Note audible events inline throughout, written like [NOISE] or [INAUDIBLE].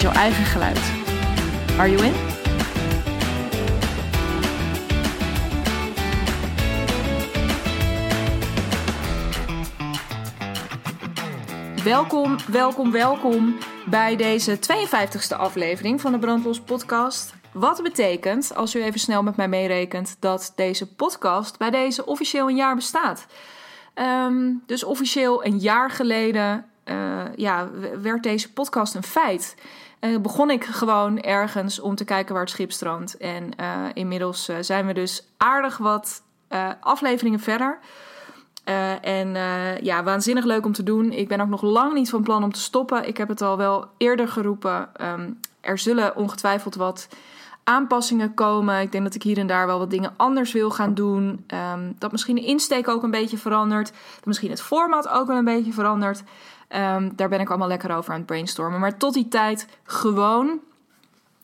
jouw eigen geluid. Are you in? Welkom, welkom, welkom bij deze 52e aflevering van de Brandlos podcast. Wat betekent, als u even snel met mij meerekent, dat deze podcast bij deze officieel een jaar bestaat. Ehm, dus officieel een jaar geleden uh, ja, werd deze podcast een feit. Uh, begon ik gewoon ergens om te kijken waar het schip strandt. En uh, inmiddels zijn we dus aardig wat afleveringen verder. en ja, waanzinnig leuk om te doen. Ik ben ook nog lang niet van plan om te stoppen. Ik heb het al wel eerder geroepen. Um, er zullen ongetwijfeld wat aanpassingen komen. Ik denk dat ik hier en daar wel wat dingen anders wil gaan doen. Um, dat misschien de insteek ook een beetje verandert. Dat misschien het format ook wel een beetje verandert. Um, daar ben ik allemaal lekker over aan het brainstormen. Maar tot die tijd gewoon,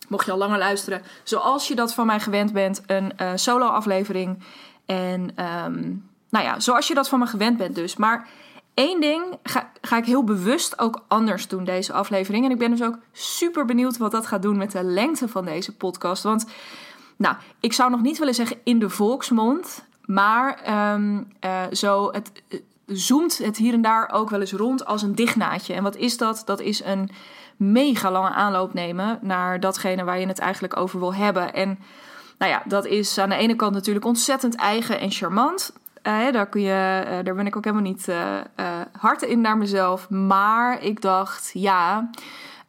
mocht je al langer luisteren, zoals je dat van mij gewend bent, een uh, solo-aflevering. En um, nou ja, zoals je dat van me gewend bent dus. Maar één ding ga, ga, ik heel bewust ook anders doen, deze aflevering. En ik ben dus ook super benieuwd wat dat gaat doen met de lengte van deze podcast. Want, nou, ik zou nog niet willen zeggen in de volksmond. Maar um, uh, zo het, zoomt het hier en daar ook wel eens rond als een dichtnaadje. En wat is dat? Dat is een mega lange aanloop nemen naar datgene waar je het eigenlijk over wil hebben. En nou ja, dat is aan de ene kant natuurlijk ontzettend eigen en charmant. Uh, daar, kun je, uh, daar ben ik ook helemaal niet uh, hard in naar mezelf. Maar ik dacht, ja,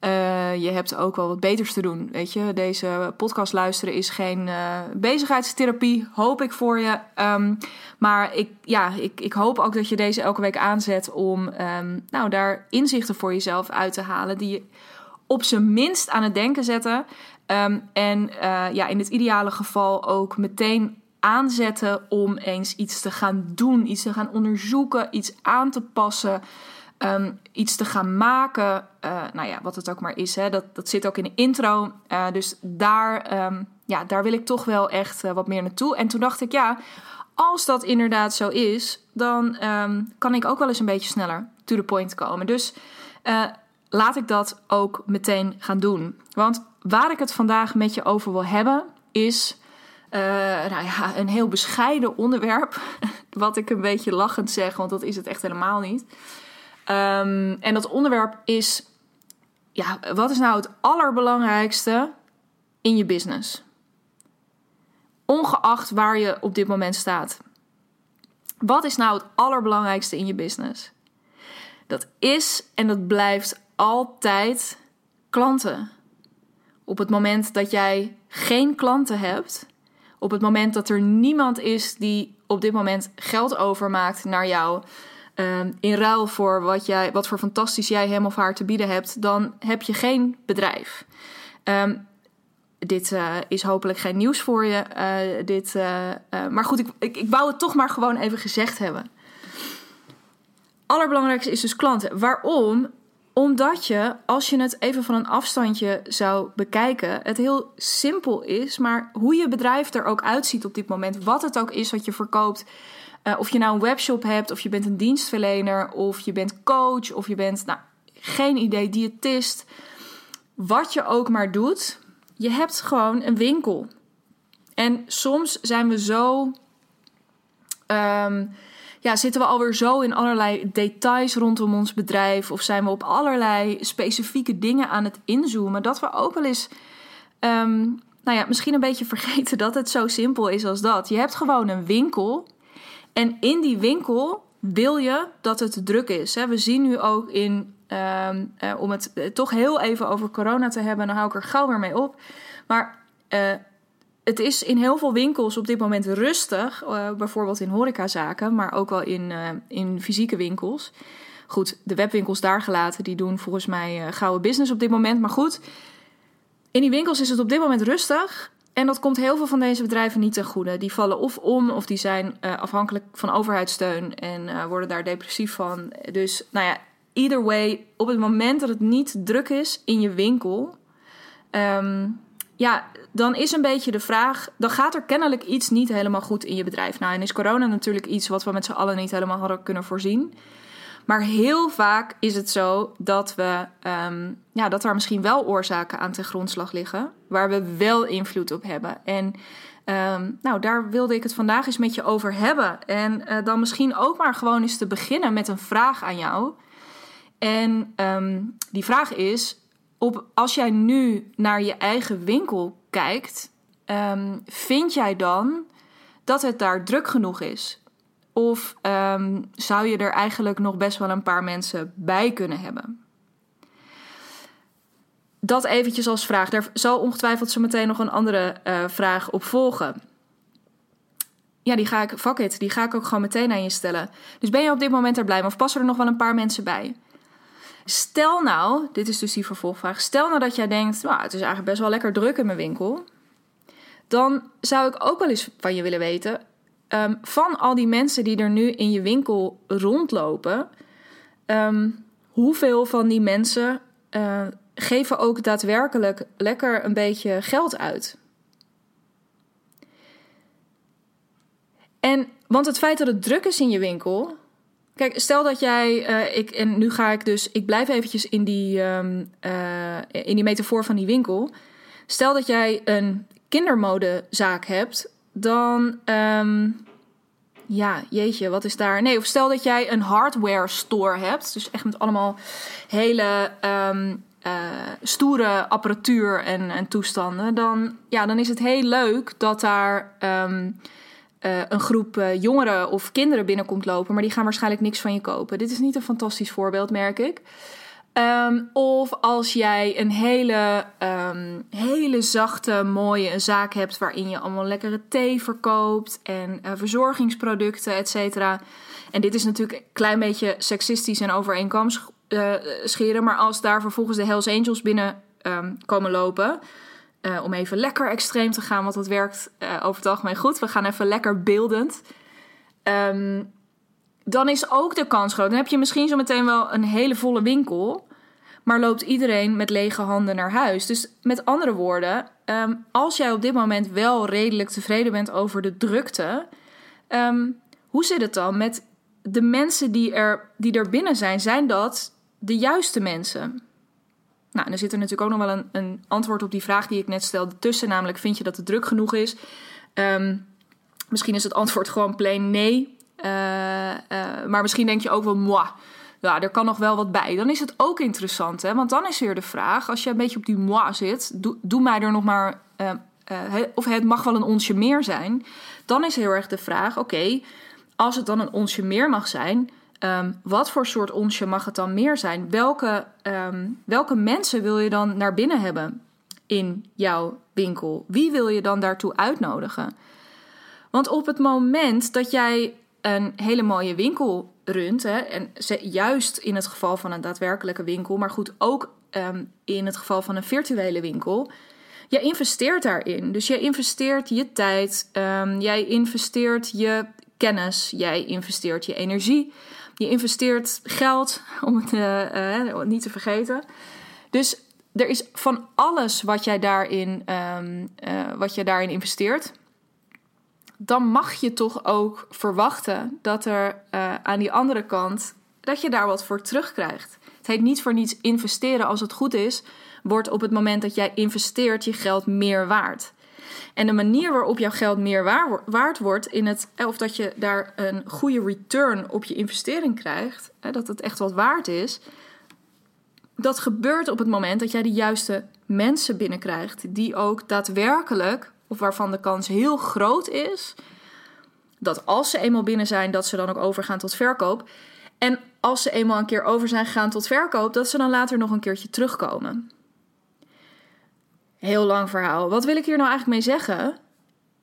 uh, je hebt ook wel wat beters te doen. Weet je, deze podcast luisteren is geen uh, bezigheidstherapie, hoop ik voor je. Um, maar ik, ja, ik, ik hoop ook dat je deze elke week aanzet om um, nou, daar inzichten voor jezelf uit te halen. Die je op zijn minst aan het denken zetten. Um, en uh, ja, in het ideale geval ook meteen aanzetten om eens iets te gaan doen, iets te gaan onderzoeken, iets aan te passen. Um, iets te gaan maken. Uh, nou ja, wat het ook maar is. Hè, dat, dat zit ook in de intro. Uh, dus daar, um, ja, daar wil ik toch wel echt uh, wat meer naartoe. En toen dacht ik, ja, als dat inderdaad zo is, dan um, kan ik ook wel eens een beetje sneller to the point komen. Dus laat ik dat ook meteen gaan doen. Want waar ik het vandaag met je over wil hebben, is nou ja, een heel bescheiden onderwerp. [LAUGHS] Wat ik een beetje lachend zeg, want dat is het echt helemaal niet. Um, en dat onderwerp is: ja, wat is nou het allerbelangrijkste in je business? Ongeacht waar je op dit moment staat. Wat is nou het allerbelangrijkste in je business? Dat is en dat blijft altijd klanten. Op het moment dat jij geen klanten hebt, op het moment dat er niemand is die op dit moment geld overmaakt naar jou, um, in ruil voor wat, jij, wat voor fantastisch jij hem of haar te bieden hebt, dan heb je geen bedrijf. Um, dit uh, is hopelijk geen nieuws voor je. Uh, dit, uh, maar goed, ik, ik, ik wou het toch maar gewoon even gezegd hebben. Allerbelangrijkste is dus klanten. Waarom? Omdat je, als je het even van een afstandje zou bekijken, het heel simpel is, maar hoe je bedrijf er ook uitziet op dit moment, wat het ook is wat je verkoopt, uh, of je nou een webshop hebt, of je bent een dienstverlener, of je bent coach, of je bent, nou, geen idee, diëtist. Wat je ook maar doet, je hebt gewoon een winkel. En soms zijn we zo. Um, ja, zitten we alweer zo in allerlei details rondom ons bedrijf. Of zijn we op allerlei specifieke dingen aan het inzoomen. Dat we ook wel eens. Um, nou ja, misschien een beetje [LAUGHS] vergeten dat het zo simpel is als dat. Je hebt gewoon een winkel. En in die winkel wil je dat het druk is. We zien nu ook in, uh, uh, om het uh, toch heel even over corona te hebben, dan hou ik er gauw weer mee op. Maar uh, het is in heel veel winkels op dit moment rustig, bijvoorbeeld in horecazaken, maar ook wel in, in fysieke winkels. Goed, de webwinkels daar gelaten, die doen volgens mij gouden business op dit moment. Maar goed, In die winkels is het op dit moment rustig. En dat komt heel veel van deze bedrijven niet ten goede. Die vallen of om of die zijn uh, afhankelijk van overheidssteun en uh, worden daar depressief van. Dus nou ja, either way, op het moment dat het niet druk is in je winkel, um, ja, dan is een beetje de vraag, dan gaat er kennelijk iets niet helemaal goed in je bedrijf. Nou, en is corona natuurlijk iets wat we met z'n allen niet helemaal hadden kunnen voorzien. Maar heel vaak is het zo dat, we, um, ja, dat er misschien wel oorzaken aan ten grondslag liggen, waar we wel invloed op hebben. En um, nou, daar wilde ik het vandaag eens met je over hebben. En uh, dan misschien ook maar gewoon eens te beginnen met een vraag aan jou. En um, die vraag is: op, als jij nu naar je eigen winkel kijkt, vind jij dan dat het daar druk genoeg is? Of um, zou je er eigenlijk nog best wel een paar mensen bij kunnen hebben? Dat eventjes als vraag. Daar zal ongetwijfeld zo meteen nog een andere uh, vraag op volgen. Ja, die ga ik, fuck it, die ga ik ook gewoon meteen aan je stellen. Dus ben je op dit moment er blij mee of passen er nog wel een paar mensen bij? Stel nou, dit is dus die vervolgvraag. Stel nou dat jij denkt, nou, het is eigenlijk best wel lekker druk in mijn winkel. Dan zou ik ook wel eens van je willen weten, Um, van al die mensen die er nu in je winkel rondlopen, um, hoeveel van die mensen uh, geven ook daadwerkelijk lekker een beetje geld uit? En want het feit dat het druk is in je winkel. Kijk, stel dat jij. Uh, ik, en nu ga ik dus. Ik blijf eventjes in die, um, uh, in die metafoor van die winkel. Stel dat jij een kindermodezaak hebt dan. Um, ja, jeetje, wat is daar? Nee, of stel dat jij een hardware store hebt. Dus echt met allemaal hele um, uh, stoere apparatuur en, en toestanden. Dan, ja, dan is het heel leuk dat daar. Um, uh, een groep uh, jongeren of kinderen binnenkomt lopen, maar die gaan waarschijnlijk niks van je kopen. Dit is niet een fantastisch voorbeeld, merk ik. Um, of als jij een hele, um, hele zachte, mooie zaak hebt waarin je allemaal lekkere thee verkoopt en uh, verzorgingsproducten, et cetera. En dit is natuurlijk een klein beetje seksistisch en overeenkom uh, scheren, maar als daar vervolgens de Hells Angels binnen um, komen lopen, uh, om even lekker extreem te gaan, want dat werkt over het algemeen goed. We gaan even lekker beeldend. dan is ook de kans groot. Dan heb je misschien zo meteen wel een hele volle winkel maar loopt iedereen met lege handen naar huis. Dus met andere woorden, ehm, als jij op dit moment wel redelijk tevreden bent over de drukte, um, hoe zit het dan met de mensen die er, die er binnen zijn? Zijn dat de juiste mensen? Nou, er zit er natuurlijk ook nog wel een, een antwoord op die vraag die ik net stelde tussen, namelijk vind je dat het druk genoeg is? Um, misschien is het antwoord gewoon plain nee. Uh, uh, maar misschien denk je ook wel, moi ja, er kan nog wel wat bij. Dan is het ook interessant, hè? Want dan is weer de vraag, als je een beetje op die moi zit, doe, doe mij er nog maar, uh, uh, of het mag wel een onsje meer zijn. Dan is heel erg de vraag, oké, als het dan een onsje meer mag zijn, um, wat voor soort onsje mag het dan meer zijn? Welke, um, welke mensen wil je dan naar binnen hebben in jouw winkel? Wie wil je dan daartoe uitnodigen? Want op het moment dat jij een hele mooie winkel runt. En juist in het geval van een daadwerkelijke winkel, maar goed, ook um, in het geval van een virtuele winkel. Jij investeert daarin. Dus jij investeert je tijd, um, jij investeert je kennis, jij investeert je energie, je investeert geld, [LAUGHS] om het uh, uh, niet te vergeten. Dus er is van alles wat jij daarin, um, uh, wat je daarin investeert dan mag je toch ook verwachten dat er uh, aan die andere kant dat je daar wat voor terugkrijgt. Het heet niet voor niets investeren als het goed is, wordt op het moment dat jij investeert je geld meer waard. En de manier waarop jouw geld meer waard wordt, in het, eh, of dat je daar een goede return op je investering krijgt, dat het echt wat waard is, dat gebeurt op het moment dat jij de juiste mensen binnenkrijgt, die ook daadwerkelijk of waarvan de kans heel groot is dat als ze eenmaal binnen zijn, dat ze dan ook overgaan tot verkoop. En als ze eenmaal een keer over zijn gegaan tot verkoop, dat ze dan later nog een keertje terugkomen. Heel lang verhaal. Wat wil ik hier nou eigenlijk mee zeggen?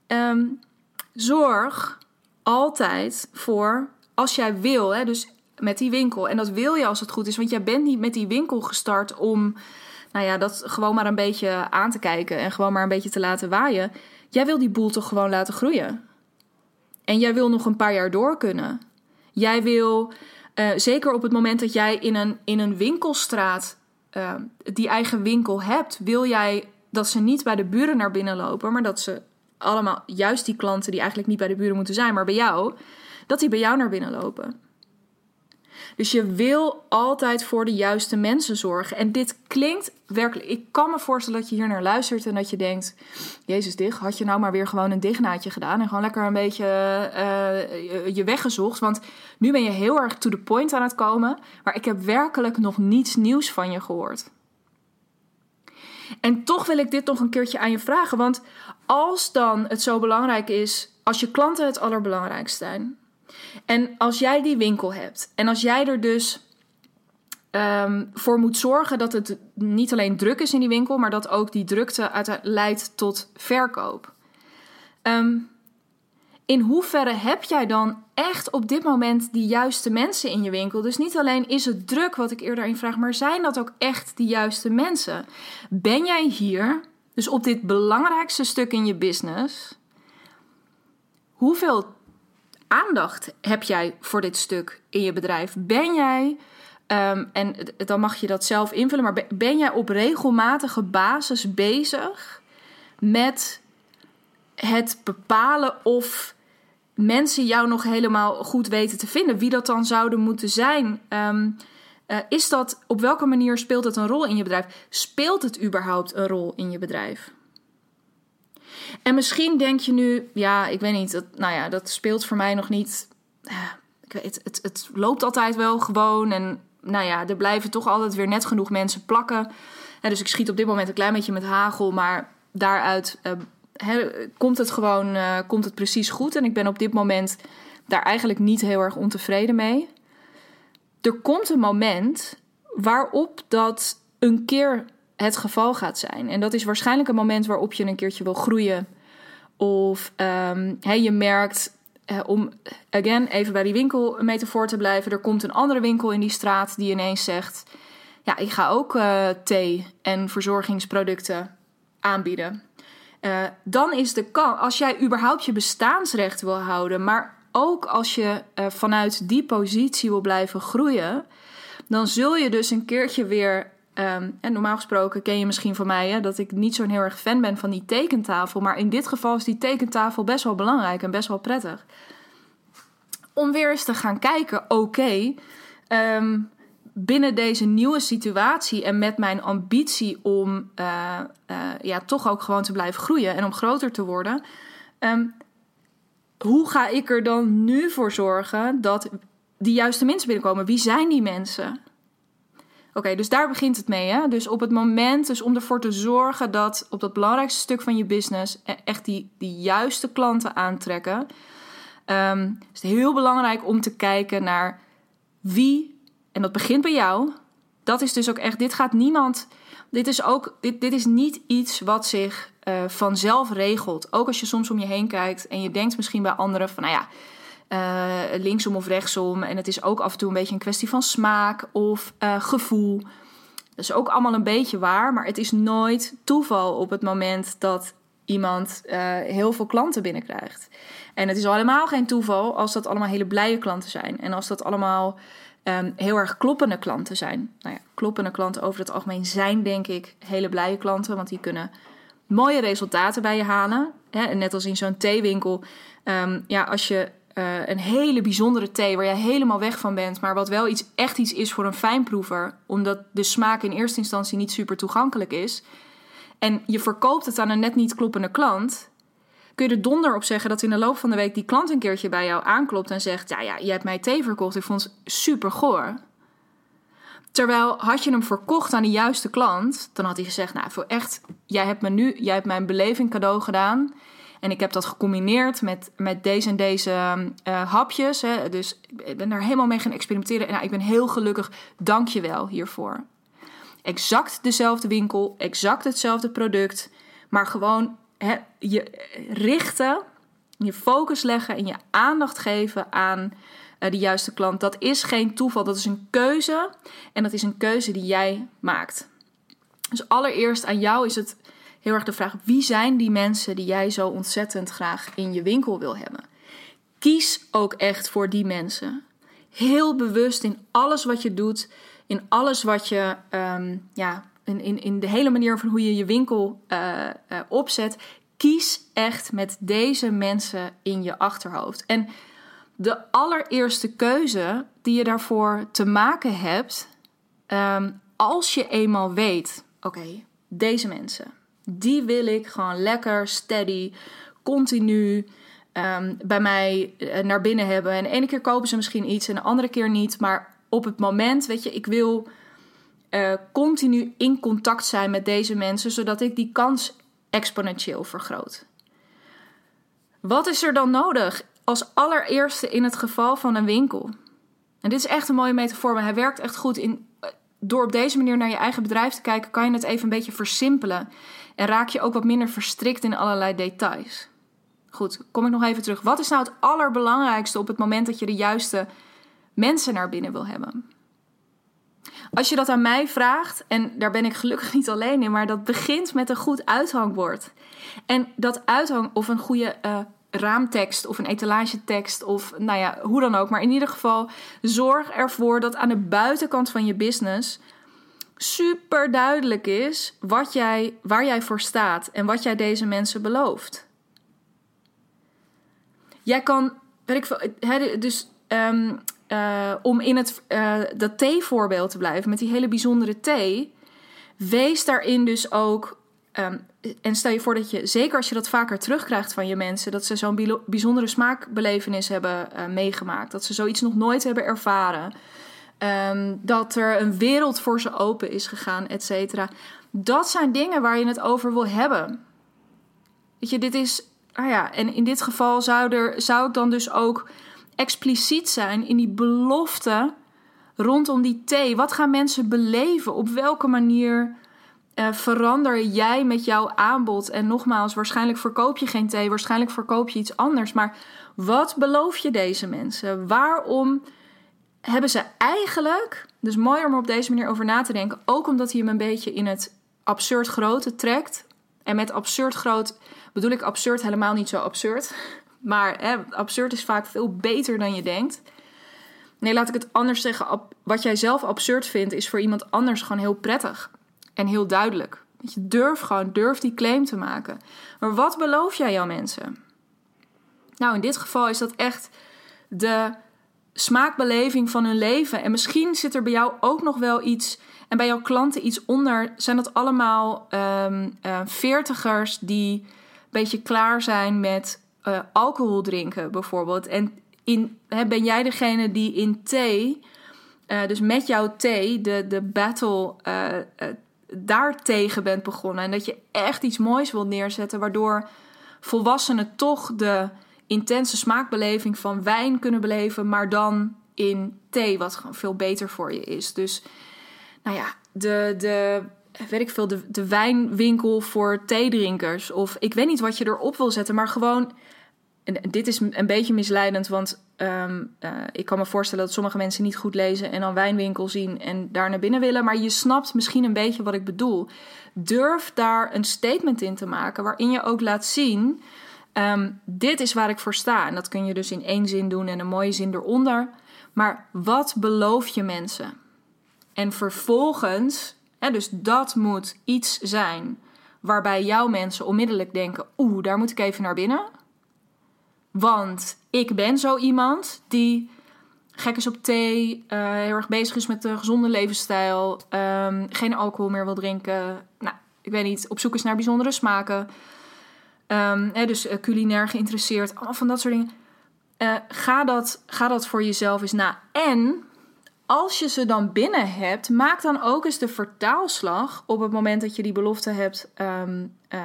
Um, zorg altijd voor, als jij wil, hè, dus met die winkel. En dat wil je als het goed is, want jij bent niet met die winkel gestart om nou ja, dat gewoon maar een beetje aan te kijken en gewoon maar een beetje te laten waaien. Jij wil die boel toch gewoon laten groeien. En jij wil nog een paar jaar door kunnen. Jij wil, uh, zeker op het moment dat jij in een, in een winkelstraat uh, die eigen winkel hebt, wil jij dat ze niet bij de buren naar binnen lopen, maar dat ze allemaal, juist die klanten die eigenlijk niet bij de buren moeten zijn, maar bij jou, dat die bij jou naar binnen lopen. Dus je wil altijd voor de juiste mensen zorgen. En dit klinkt werkelijk. Ik kan me voorstellen dat je hier naar luistert en dat je denkt: Jezus, dicht, had je nou maar weer gewoon een dichtnaadje gedaan en gewoon lekker een beetje uh, je weggezocht. Want nu ben je heel erg to the point aan het komen. Maar ik heb werkelijk nog niets nieuws van je gehoord. En toch wil ik dit nog een keertje aan je vragen. Want als dan het zo belangrijk is, als je klanten het allerbelangrijkst zijn, en als jij die winkel hebt en als jij er dus um, voor moet zorgen dat het niet alleen druk is in die winkel, maar dat ook die drukte leidt tot verkoop. Um, in hoeverre heb jij dan echt op dit moment die juiste mensen in je winkel? Dus niet alleen is het druk, wat ik eerder in vraag, maar zijn dat ook echt die juiste mensen? Ben jij hier, dus op dit belangrijkste stuk in je business, hoeveel aandacht heb jij voor dit stuk in je bedrijf? Ben jij, um, en dan mag je dat zelf invullen, maar ben jij op regelmatige basis bezig met het bepalen of mensen jou nog helemaal goed weten te vinden? Wie dat dan zouden moeten zijn? Um, uh, is dat, op welke manier speelt het een rol in je bedrijf? Speelt het überhaupt een rol in je bedrijf? En misschien denk je nu, ja, ik weet niet, dat, nou ja, dat speelt voor mij nog niet. Ik weet, het, het loopt altijd wel gewoon. En nou ja, er blijven toch altijd weer net genoeg mensen plakken. En dus ik schiet op dit moment een klein beetje met hagel, maar daaruit uh, komt het gewoon uh, komt het precies goed. En ik ben op dit moment daar eigenlijk niet heel erg ontevreden mee. Er komt een moment waarop dat een keer het geval gaat zijn. En dat is waarschijnlijk een moment waarop je een keertje wil groeien. Of um, je merkt, uh, om again even bij die winkel metafoor te blijven, er komt een andere winkel in die straat die ineens zegt: Ja, ik ga ook uh, thee en verzorgingsproducten aanbieden. Uh, dan is de kans, als jij überhaupt je bestaansrecht wil houden, maar ook als je vanuit die positie wil blijven groeien, dan zul je dus een keertje weer Ehm, en normaal gesproken ken je misschien van mij hè, dat ik niet zo'n heel erg fan ben van die tekentafel. Maar in dit geval is die tekentafel best wel belangrijk en best wel prettig. Om weer eens te gaan kijken, oké, ehm, binnen deze nieuwe situatie en met mijn ambitie om uh, uh, ja, toch ook gewoon te blijven groeien en om groter te worden. Um, hoe ga ik er dan nu voor zorgen dat die juiste mensen binnenkomen? Wie zijn die mensen? Oké, dus daar begint het mee. Hè? Dus op het moment, dus om ervoor te zorgen dat op dat belangrijkste stuk van je business e- echt die, die juiste klanten aantrekken, um, is het heel belangrijk om te kijken naar wie, en dat begint bij jou. Dat is dus ook echt, dit gaat niemand, dit is ook, dit, dit is niet iets wat zich uh, vanzelf regelt. Ook als je soms om je heen kijkt en je denkt misschien bij anderen van, nou ja, uh, linksom of rechtsom. En het is ook af en toe een beetje een kwestie van smaak of uh, gevoel. Dat is ook allemaal een beetje waar, maar het is nooit toeval op het moment dat iemand uh, heel veel klanten binnenkrijgt. En het is al helemaal geen toeval als dat allemaal hele blije klanten zijn. En als dat allemaal um, heel erg kloppende klanten zijn. Nou ja, kloppende klanten over het algemeen zijn denk ik hele blije klanten, want die kunnen mooie resultaten bij je halen. Hè? net als in zo'n theewinkel. Um, ja, als je uh, een hele bijzondere thee waar je helemaal weg van bent, maar wat wel iets, echt iets is voor een fijnproever, omdat de smaak in eerste instantie niet super toegankelijk is. En je verkoopt het aan een net niet kloppende klant. Kun je er donder op zeggen dat in de loop van de week die klant een keertje bij jou aanklopt en zegt: Ja, ja, je hebt mij thee verkocht. Ik vond het super goor. Terwijl had je hem verkocht aan de juiste klant, dan had hij gezegd: Nou, voor echt, jij hebt me nu, jij hebt mijn beleving cadeau gedaan. En ik heb dat gecombineerd met, met deze en deze uh, hapjes. Hè. Dus ik ben daar helemaal mee gaan experimenteren. En ik ben heel gelukkig. Dank je wel hiervoor. Exact dezelfde winkel, exact hetzelfde product. Maar gewoon hè, je richten, je focus leggen en je aandacht geven aan uh, de juiste klant. Dat is geen toeval, dat is een keuze. En dat is een keuze die jij maakt. Dus allereerst aan jou is het heel erg de vraag: wie zijn die mensen die jij zo ontzettend graag in je winkel wil hebben? Kies ook echt voor die mensen. Heel bewust in alles wat je doet, in alles wat je, ehm, ja, in, in, in de hele manier van hoe je je winkel uh, uh, opzet. Kies echt met deze mensen in je achterhoofd. En de allereerste keuze die je daarvoor te maken hebt, um, als je eenmaal weet: oké, deze mensen, die wil ik gewoon lekker, steady, continu um, bij mij uh, naar binnen hebben. En de ene keer kopen ze misschien iets en de andere keer niet. Maar op het moment, weet je, ik wil uh, continu in contact zijn met deze mensen, zodat ik die kans exponentieel vergroot. Wat is er dan nodig als allereerste in het geval van een winkel? En dit is echt een mooie metafoor, maar hij werkt echt goed in. Door op deze manier naar je eigen bedrijf te kijken, kan je het even een beetje versimpelen. En raak je ook wat minder verstrikt in allerlei details. Goed, kom ik nog even terug. Wat is nou het allerbelangrijkste op het moment dat je de juiste mensen naar binnen wil hebben? Als je dat aan mij vraagt, en daar ben ik gelukkig niet alleen in, maar dat begint met een goed uithangbord. En dat uithang, of een goede uh, raamtekst, of een etalagetekst, of nou ja, hoe dan ook. Maar in ieder geval, zorg ervoor dat aan de buitenkant van je business super duidelijk is wat jij, waar jij voor staat en wat jij deze mensen belooft. Jij kan, dus um, uh, om in het, uh, dat thee-voorbeeld te blijven, met die hele bijzondere thee, wees daarin dus ook. Um, en stel je voor dat je, zeker als je dat vaker terugkrijgt van je mensen, dat ze zo'n bijzondere smaakbelevenis hebben uh, meegemaakt, dat ze zoiets nog nooit hebben ervaren, um, dat er een wereld voor ze open is gegaan, et cetera. Dat zijn dingen waar je het over wil hebben. Weet je, dit is ah ja, en in dit geval zou, er, zou ik dan dus ook expliciet zijn in die belofte rondom die thee. Wat gaan mensen beleven? Op welke manier uh, verander jij met jouw aanbod? En nogmaals, waarschijnlijk verkoop je geen thee, waarschijnlijk verkoop je iets anders. Maar wat beloof je deze mensen? Waarom hebben ze eigenlijk, dus mooi om er op deze manier over na te denken, ook omdat hij hem een beetje in het absurd grote trekt. En met absurd groot bedoel ik absurd helemaal niet zo absurd. [LAUGHS] Maar hè, absurd is vaak veel beter dan je denkt. Nee, laat ik het anders zeggen. Wat jij zelf absurd vindt, is voor iemand anders gewoon heel prettig. En heel duidelijk. Je durf gewoon, durf die claim te maken. Maar wat beloof jij jouw mensen? Nou, in dit geval is dat echt de smaakbeleving van hun leven. En misschien zit er bij jou ook nog wel iets. En bij jouw klanten iets onder. Zijn dat allemaal um, uh, veertigers die beetje klaar zijn met uh, alcohol drinken, bijvoorbeeld. En in, hè, ben jij degene die in thee, uh, dus met jouw thee, de, de battle uh, daar tegen bent begonnen. En dat je echt iets moois wilt neerzetten, waardoor volwassenen toch de intense smaakbeleving van wijn kunnen beleven, maar dan in thee, wat gewoon veel beter voor je is. Dus, nou ja, de, de weet ik veel, de, de wijnwinkel voor theedrinkers. Of ik weet niet wat je erop wil zetten, maar gewoon. En dit is een beetje misleidend, want um, uh, ik kan me voorstellen dat sommige mensen niet goed lezen en dan wijnwinkel zien en daar naar binnen willen. Maar je snapt misschien een beetje wat ik bedoel. Durf daar een statement in te maken waarin je ook laat zien: um, dit is waar ik voor sta. En dat kun je dus in één zin doen en een mooie zin eronder. Maar wat beloof je mensen? En vervolgens dus dat moet iets zijn waarbij jouw mensen onmiddellijk denken: oeh, daar moet ik even naar binnen. Want ik ben zo iemand die gek is op thee, uh, heel erg bezig is met de gezonde levensstijl, um, geen alcohol meer wil drinken. Nou, ik weet niet, op zoek is naar bijzondere smaken. Um, dus uh, culinair geïnteresseerd, allemaal van dat soort dingen. Uh, ga, dat, ga dat voor jezelf eens na. En als je ze dan binnen hebt, maak dan ook eens de vertaalslag op het moment dat je die belofte hebt. Um, uh,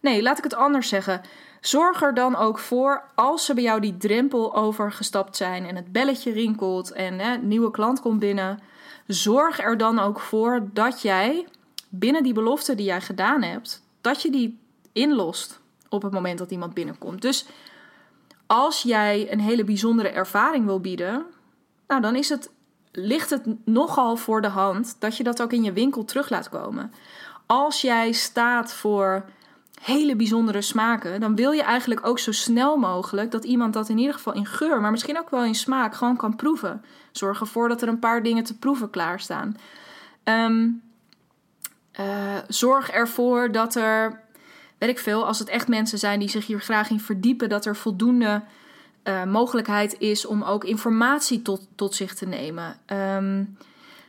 nee, laat ik het anders zeggen. Zorg er dan ook voor, als ze bij jou die drempel overgestapt zijn en het belletje rinkelt en hè, een nieuwe klant komt binnen, zorg er dan ook voor dat jij binnen die belofte die jij gedaan hebt, dat je die inlost op het moment dat iemand binnenkomt. Dus als jij een hele bijzondere ervaring wil bieden, nou, dan is het ligt het nogal voor de hand dat je dat ook in je winkel terug laat komen. Als jij staat voor hele bijzondere smaken, dan wil je eigenlijk ook zo snel mogelijk dat iemand dat in ieder geval in geur, maar misschien ook wel in smaak, gewoon kan proeven. Zorg ervoor dat er een paar dingen te proeven klaarstaan. Um, zorg ervoor dat er, weet ik veel, als het echt mensen zijn die zich hier graag in verdiepen, dat er voldoende uh, mogelijkheid is om ook informatie tot, tot zich te nemen. Um,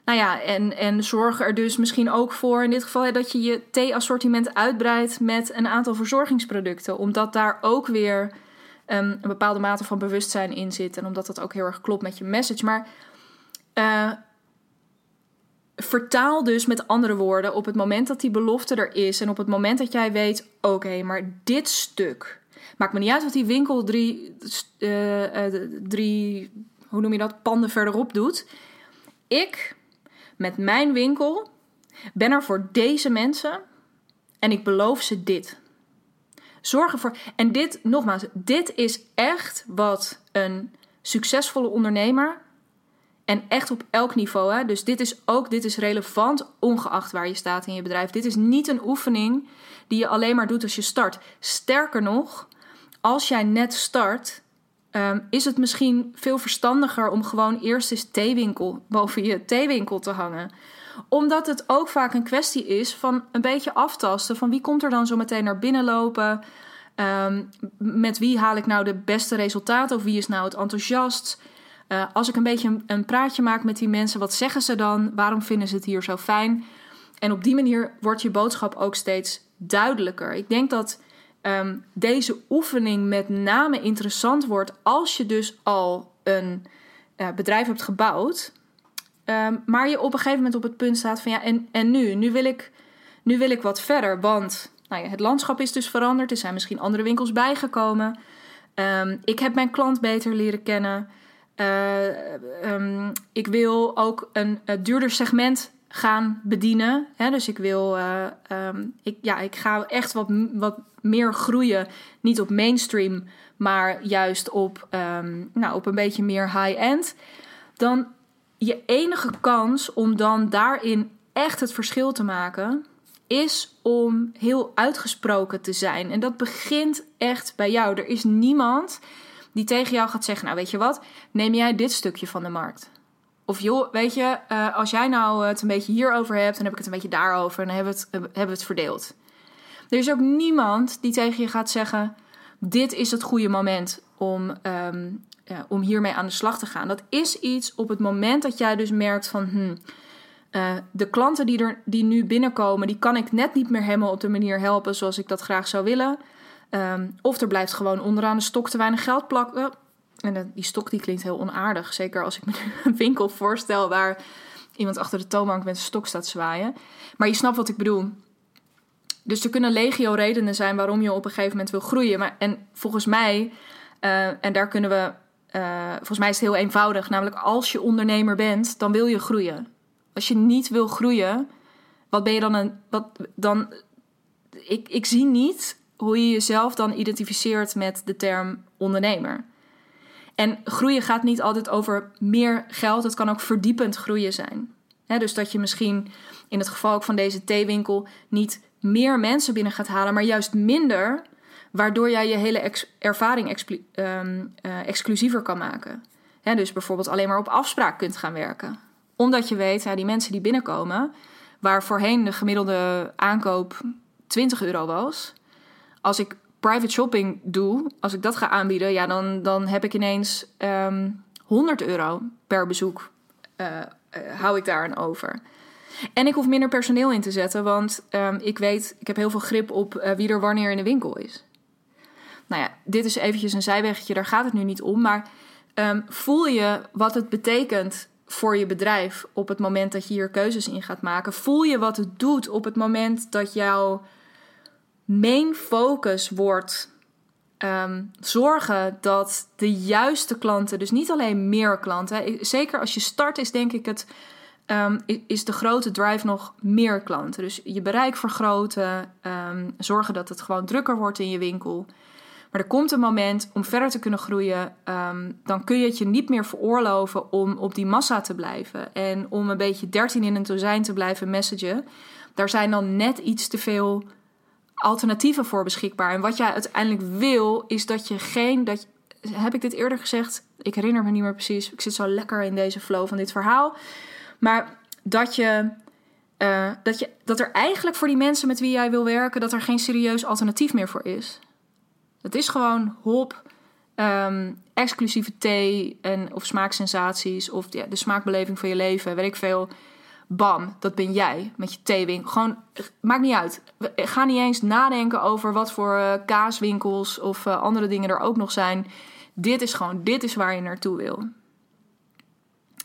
nou ja, en, en zorg er dus misschien ook voor in dit geval dat je je thee-assortiment uitbreidt met een aantal verzorgingsproducten. Omdat daar ook weer um, een bepaalde mate van bewustzijn in zit. En omdat dat ook heel erg klopt met je message. Maar uh, vertaal dus met andere woorden op het moment dat die belofte er is. En op het moment dat jij weet: oké, maar dit stuk. Maakt me niet uit wat die winkel drie, uh, uh, drie, hoe noem je dat, panden verderop doet. Ik met mijn winkel ben er voor deze mensen en ik beloof ze dit. Zorg ervoor. En dit, nogmaals, dit is echt wat een succesvolle ondernemer. En echt op elk niveau. Hè? Dus dit is ook dit is relevant, ongeacht waar je staat in je bedrijf. Dit is niet een oefening die je alleen maar doet als je start. Sterker nog, als jij net start, Ehm, is het misschien veel verstandiger om gewoon eerst eens theewinkel boven je theewinkel te hangen. Omdat het ook vaak een kwestie is van een beetje aftasten van wie komt er dan zo meteen naar binnen lopen. Um, met wie haal ik nou de beste resultaten of wie is nou het enthousiast. Uh, als ik een beetje een, praatje maak met die mensen, wat zeggen ze dan? Waarom vinden ze het hier zo fijn? En op die manier wordt je boodschap ook steeds duidelijker. Ik denk dat um, deze oefening met name interessant wordt als je dus al een uh, bedrijf hebt gebouwd. Um, maar je op een gegeven moment op het punt staat van ja, en, en nu? Nu wil, ik, nu wil ik wat verder, want nou ja, het landschap is dus veranderd. Er zijn misschien andere winkels bijgekomen. Um, ik heb mijn klant beter leren kennen. Uh, um, ik wil ook een, een duurder segment gaan bedienen. Hè? Dus ik wil, uh, um, ik, ja, ik ga echt wat, wat meer groeien. Niet op mainstream, maar juist op, um, nou, op een beetje meer high-end. Dan je enige kans om dan daarin echt het verschil te maken, is om heel uitgesproken te zijn. En dat begint echt bij jou. Er is niemand die tegen jou gaat zeggen: Nou, weet je wat, neem jij dit stukje van de markt. Of joh, weet je, uh, als jij nou het een beetje hierover hebt, dan heb ik het een beetje daarover en dan hebben we het, hebben we het verdeeld. Er is ook niemand die tegen je gaat zeggen: Dit is het goede moment om, ja, om hiermee aan de slag te gaan. Dat is iets op het moment dat jij dus merkt van. Hm, uh, de klanten die, er, die nu binnenkomen, die kan ik net niet meer helemaal op de manier helpen zoals ik dat graag zou willen. Um, of er blijft gewoon onderaan de stok te weinig geld plakken. En die stok die klinkt heel onaardig. Zeker als ik me [LAUGHS] een winkel voorstel waar iemand achter de toonbank met een stok staat zwaaien. Maar je snapt wat ik bedoel. Dus er kunnen legio redenen zijn waarom je op een gegeven moment wil groeien. Maar, en volgens mij, uh, en daar kunnen we, uh, volgens mij is het heel eenvoudig. Namelijk als je ondernemer bent, dan wil je groeien. Als je niet wil groeien, wat ben je dan een, wat dan, ik, ik zie niet hoe je jezelf dan identificeert met de term ondernemer. En groeien gaat niet altijd over meer geld, het kan ook verdiepend groeien zijn. dus dat je misschien in het geval ook van deze theewinkel niet meer mensen binnen gaat halen, maar juist minder, waardoor jij je hele ervaring um, uh, exclusiever kan maken. dus bijvoorbeeld alleen maar op afspraak kunt gaan werken. Omdat je weet, ja, die mensen die binnenkomen, waar voorheen de gemiddelde aankoop 20 euro was, als ik private shopping doe, als ik dat ga aanbieden, ja, dan, dan heb ik ineens um, ehm, 100 euro per bezoek. Uh, uh, hou ik daar aan over. En ik hoef minder personeel in te zetten, want um, ik weet, ik heb heel veel grip op uh, wie er wanneer in de winkel is. Nou ja, dit is eventjes een zijweggetje, daar gaat het nu niet om. Maar um, voel je wat het betekent voor je bedrijf op het moment dat je hier keuzes in gaat maken? Voel je wat het doet op het moment dat jouw main focus wordt um, zorgen dat de juiste klanten, dus niet alleen meer klanten, zeker als je start is denk ik het, um, is de grote drive nog meer klanten. Dus je bereik vergroten, um, zorgen dat het gewoon drukker wordt in je winkel. Maar er komt een moment om verder te kunnen groeien. ehm, dan kun je het je niet meer veroorloven om op die massa te blijven. En om een beetje 13 in een dozijn te blijven messagen. Daar zijn dan net iets te veel alternatieven voor beschikbaar. En wat jij uiteindelijk wil, is dat je geen. Dat, heb ik dit eerder gezegd? Ik herinner me niet meer precies. Ik zit zo lekker in deze flow van dit verhaal. Maar dat je. eh, dat, je, dat er eigenlijk voor die mensen met wie jij wil werken, dat er geen serieus alternatief meer voor is. Het is gewoon hop, ehm, exclusieve thee en, of smaaksensaties of ja, de smaakbeleving van je leven, weet ik veel. Bam, dat ben jij met je theewinkel. Gewoon, maakt niet uit. Ga niet eens nadenken over wat voor eh, kaaswinkels of eh, andere dingen er ook nog zijn. Dit is gewoon, dit is waar je naartoe wil.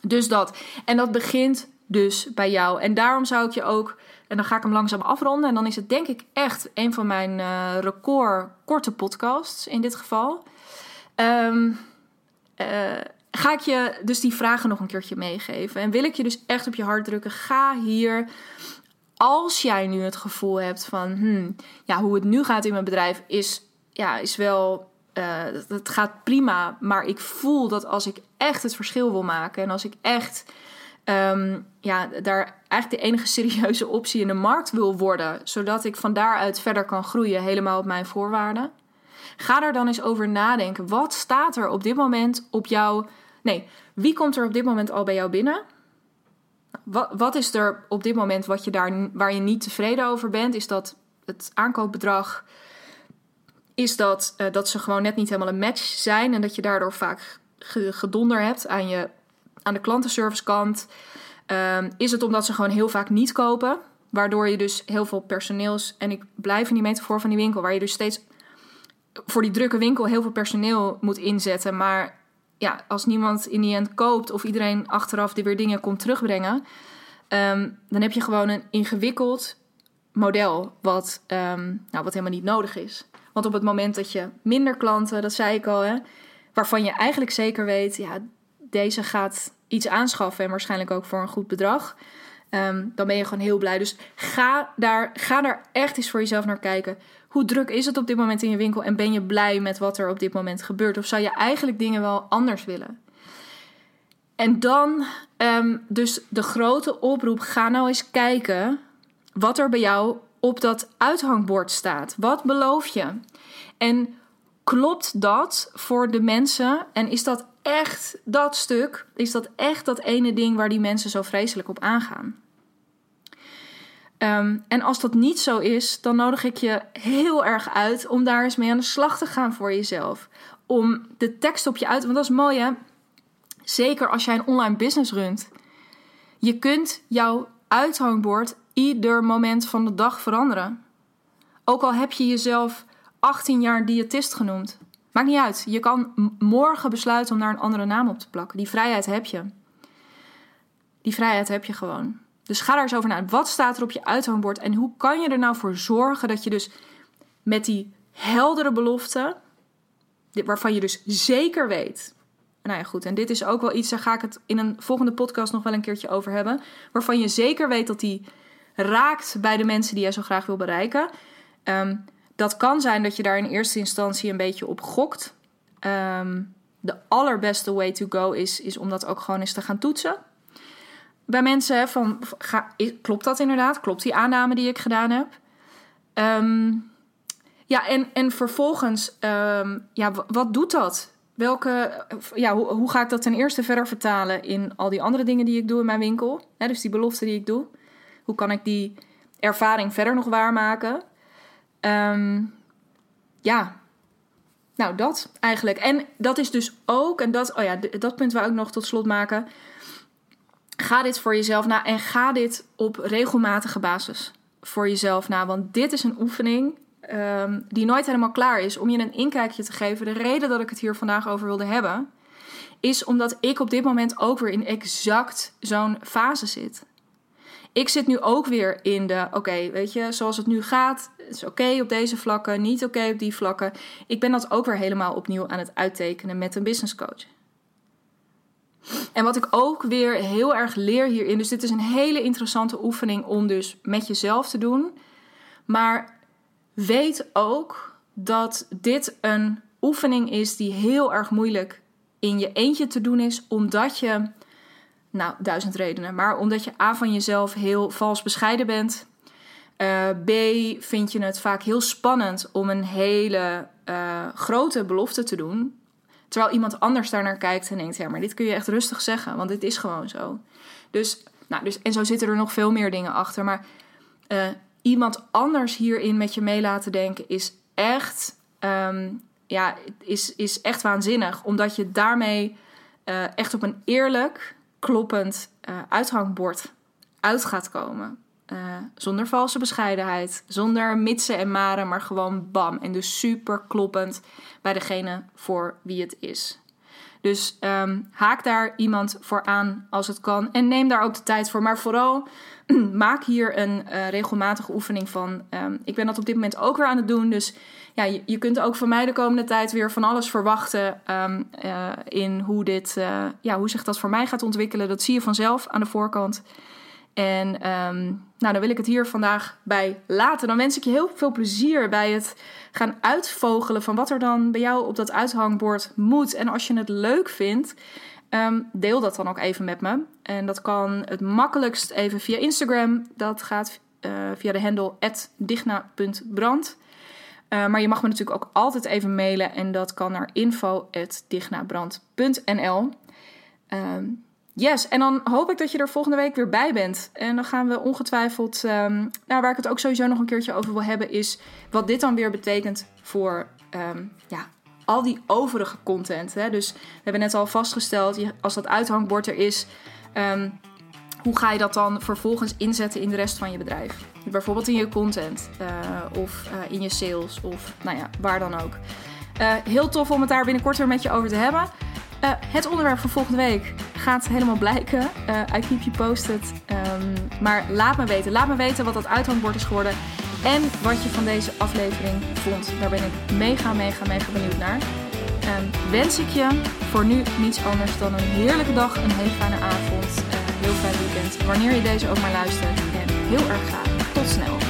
Dus dat. En dat begint dus bij jou. En daarom zou ik je ook, en dan ga ik hem langzaam afronden. En dan is het denk ik echt een van mijn eh, record korte podcasts in dit geval. Eh, ga ik je dus die vragen nog een keertje meegeven. En wil ik je dus echt op je hart drukken. Ga hier, als jij nu het gevoel hebt van... Hmm, ja, hoe het nu gaat in mijn bedrijf is, ja, is wel... eh, het gaat prima, maar ik voel dat als ik echt het verschil wil maken... en als ik echt ehm, ja, daar eigenlijk de enige serieuze optie in de markt wil worden... zodat ik van daaruit verder kan groeien, helemaal op mijn voorwaarden... Ga er dan eens over nadenken. Wat staat er op dit moment op jou? Nee, wie komt er op dit moment al bij jou binnen? Wat, wat is er op dit moment wat je daar, waar je niet tevreden over bent? Is dat het aankoopbedrag? Is dat eh, dat ze gewoon net niet helemaal een match zijn en dat je daardoor vaak ge- gedonder hebt aan, je, aan de klantenservicekant? Ehm, is het omdat ze gewoon heel vaak niet kopen? Waardoor je dus heel veel personeels. En ik blijf in die metafoor van die winkel, waar je dus steeds voor die drukke winkel heel veel personeel moet inzetten. Maar ja, als niemand in die end koopt of iedereen achteraf weer dingen komt terugbrengen, ehm, dan heb je gewoon een ingewikkeld model wat, ehm, nou, wat helemaal niet nodig is. Want op het moment dat je minder klanten, dat zei ik al, hè, waarvan je eigenlijk zeker weet, ja, deze gaat iets aanschaffen en waarschijnlijk ook voor een goed bedrag. ehm, dan ben je gewoon heel blij. Dus ga daar, ga daar echt eens voor jezelf naar kijken. Hoe druk is het op dit moment in je winkel en ben je blij met wat er op dit moment gebeurt? Of zou je eigenlijk dingen wel anders willen? En dan, ehm, dus de grote oproep: ga nou eens kijken wat er bij jou op dat uithangbord staat. Wat beloof je? En klopt dat voor de mensen? En is dat echt dat stuk? Is dat echt dat ene ding waar die mensen zo vreselijk op aangaan? Ehm, en als dat niet zo is, dan nodig ik je heel erg uit om daar eens mee aan de slag te gaan voor jezelf. Om de tekst op je uit. Want dat is mooi hè. Zeker als jij een online business runt. Je kunt jouw uithangbord ieder moment van de dag veranderen. Ook al heb je jezelf 18 jaar diëtist genoemd. Maakt niet uit. Je kan morgen besluiten om daar een andere naam op te plakken. Die vrijheid heb je. Die vrijheid heb je gewoon. Dus ga daar eens over na. Wat staat er op je uithangbord? En hoe kan je er nou voor zorgen dat je dus met die heldere belofte, dit- waarvan je dus zeker weet. Nou ja, goed. En dit is ook wel iets, daar ga ik het in een volgende podcast nog wel een keertje over hebben. Waarvan je zeker weet dat die raakt bij de mensen die jij zo graag wil bereiken. Ehm, dat kan zijn dat je daar in eerste instantie een beetje op gokt. Ehm, de allerbeste way to go is, is om dat ook gewoon eens te gaan toetsen. Bij mensen van, ga, klopt dat inderdaad? Klopt die aanname die ik gedaan heb? Ehm, ja, en, en vervolgens, ehm, ja, wat doet dat? Welke, ja, hoe, hoe ga ik dat ten eerste verder vertalen in al die andere dingen die ik doe in mijn winkel? Dus die beloften die ik doe. Hoe kan ik die ervaring verder nog waarmaken? Ehm, ja, nou dat eigenlijk. En dat is dus ook, en dat, oh ja, dat punt wil ik nog tot slot maken. Ga dit voor jezelf na en ga dit op regelmatige basis voor jezelf na. Want dit is een oefening ehm, die nooit helemaal klaar is. Om je een inkijkje te geven. De reden dat ik het hier vandaag over wilde hebben, is omdat ik op dit moment ook weer in exact zo'n fase zit. Ik zit nu ook weer in de, oké, weet je, zoals het nu gaat, is oké op deze vlakken, niet oké op die vlakken. Ik ben dat ook weer helemaal opnieuw aan het uittekenen met een business coach. En wat ik ook weer heel erg leer hierin, dus dit is een hele interessante oefening om dus met jezelf te doen. Maar weet ook dat dit een oefening is die heel erg moeilijk in je eentje te doen is, omdat je, nou, duizend redenen, maar omdat je A van jezelf heel vals bescheiden bent. Uh, B vind je het vaak heel spannend om een hele uh, grote belofte te doen. Terwijl iemand anders daar naar kijkt en denkt: ja, maar dit kun je echt rustig zeggen, want dit is gewoon zo. Dus, nou, dus en zo zitten er nog veel meer dingen achter. Maar uh, iemand anders hierin met je mee laten denken is echt, um, ja, is, is echt waanzinnig. Omdat je daarmee uh, echt op een eerlijk, kloppend uh, uithangbord uit gaat komen. Uh, zonder valse bescheidenheid, zonder mitsen en maren, maar gewoon bam. En dus super kloppend bij degene voor wie het is. Dus um, haak daar iemand voor aan als het kan. En neem daar ook de tijd voor. Maar vooral [CLEARS THROAT] maak hier een uh, regelmatige oefening van. Um, ik ben dat op dit moment ook weer aan het doen. Dus ja, je, kunt ook van mij de komende tijd weer van alles verwachten. Um, uh, in hoe, dit, ja, hoe zich dat voor mij gaat ontwikkelen. Dat zie je vanzelf aan de voorkant. En um, nou, dan wil ik het hier vandaag bij laten. Dan wens ik je heel veel plezier bij het gaan uitvogelen van wat er dan bij jou op dat uithangbord moet. En als je het leuk vindt, um, deel dat dan ook even met me. En dat kan het makkelijkst even via Instagram. Dat gaat uh, via de handle digna.brand. Uh, maar je mag me natuurlijk ook altijd even mailen en dat kan naar info.dignabrand.nl. Yes, en dan hoop ik dat je er volgende week weer bij bent. En dan gaan we ongetwijfeld, nou, waar ik het ook sowieso nog een keertje over wil hebben, is wat dit dan weer betekent voor um, ja, al die overige content. Hè? Dus we hebben net al vastgesteld, als dat uithangbord er is, um, hoe ga je dat dan vervolgens inzetten in de rest van je bedrijf? Bijvoorbeeld in je content uh, of uh, in je sales of nou ja, waar dan ook. Uh, heel tof om het daar binnenkort weer met je over te hebben. Het onderwerp van volgende week gaat helemaal blijken. Uh, I keep you posted. Um, maar laat me weten. Laat me weten wat dat uithangbord is geworden. En wat je van deze aflevering vond. Daar ben ik mega, mega, mega benieuwd naar. Um, wens ik je voor nu niets anders dan een heerlijke dag, een hele fijne avond, uh, heel fijn weekend. Wanneer je deze ook maar luistert. En heel erg graag tot snel.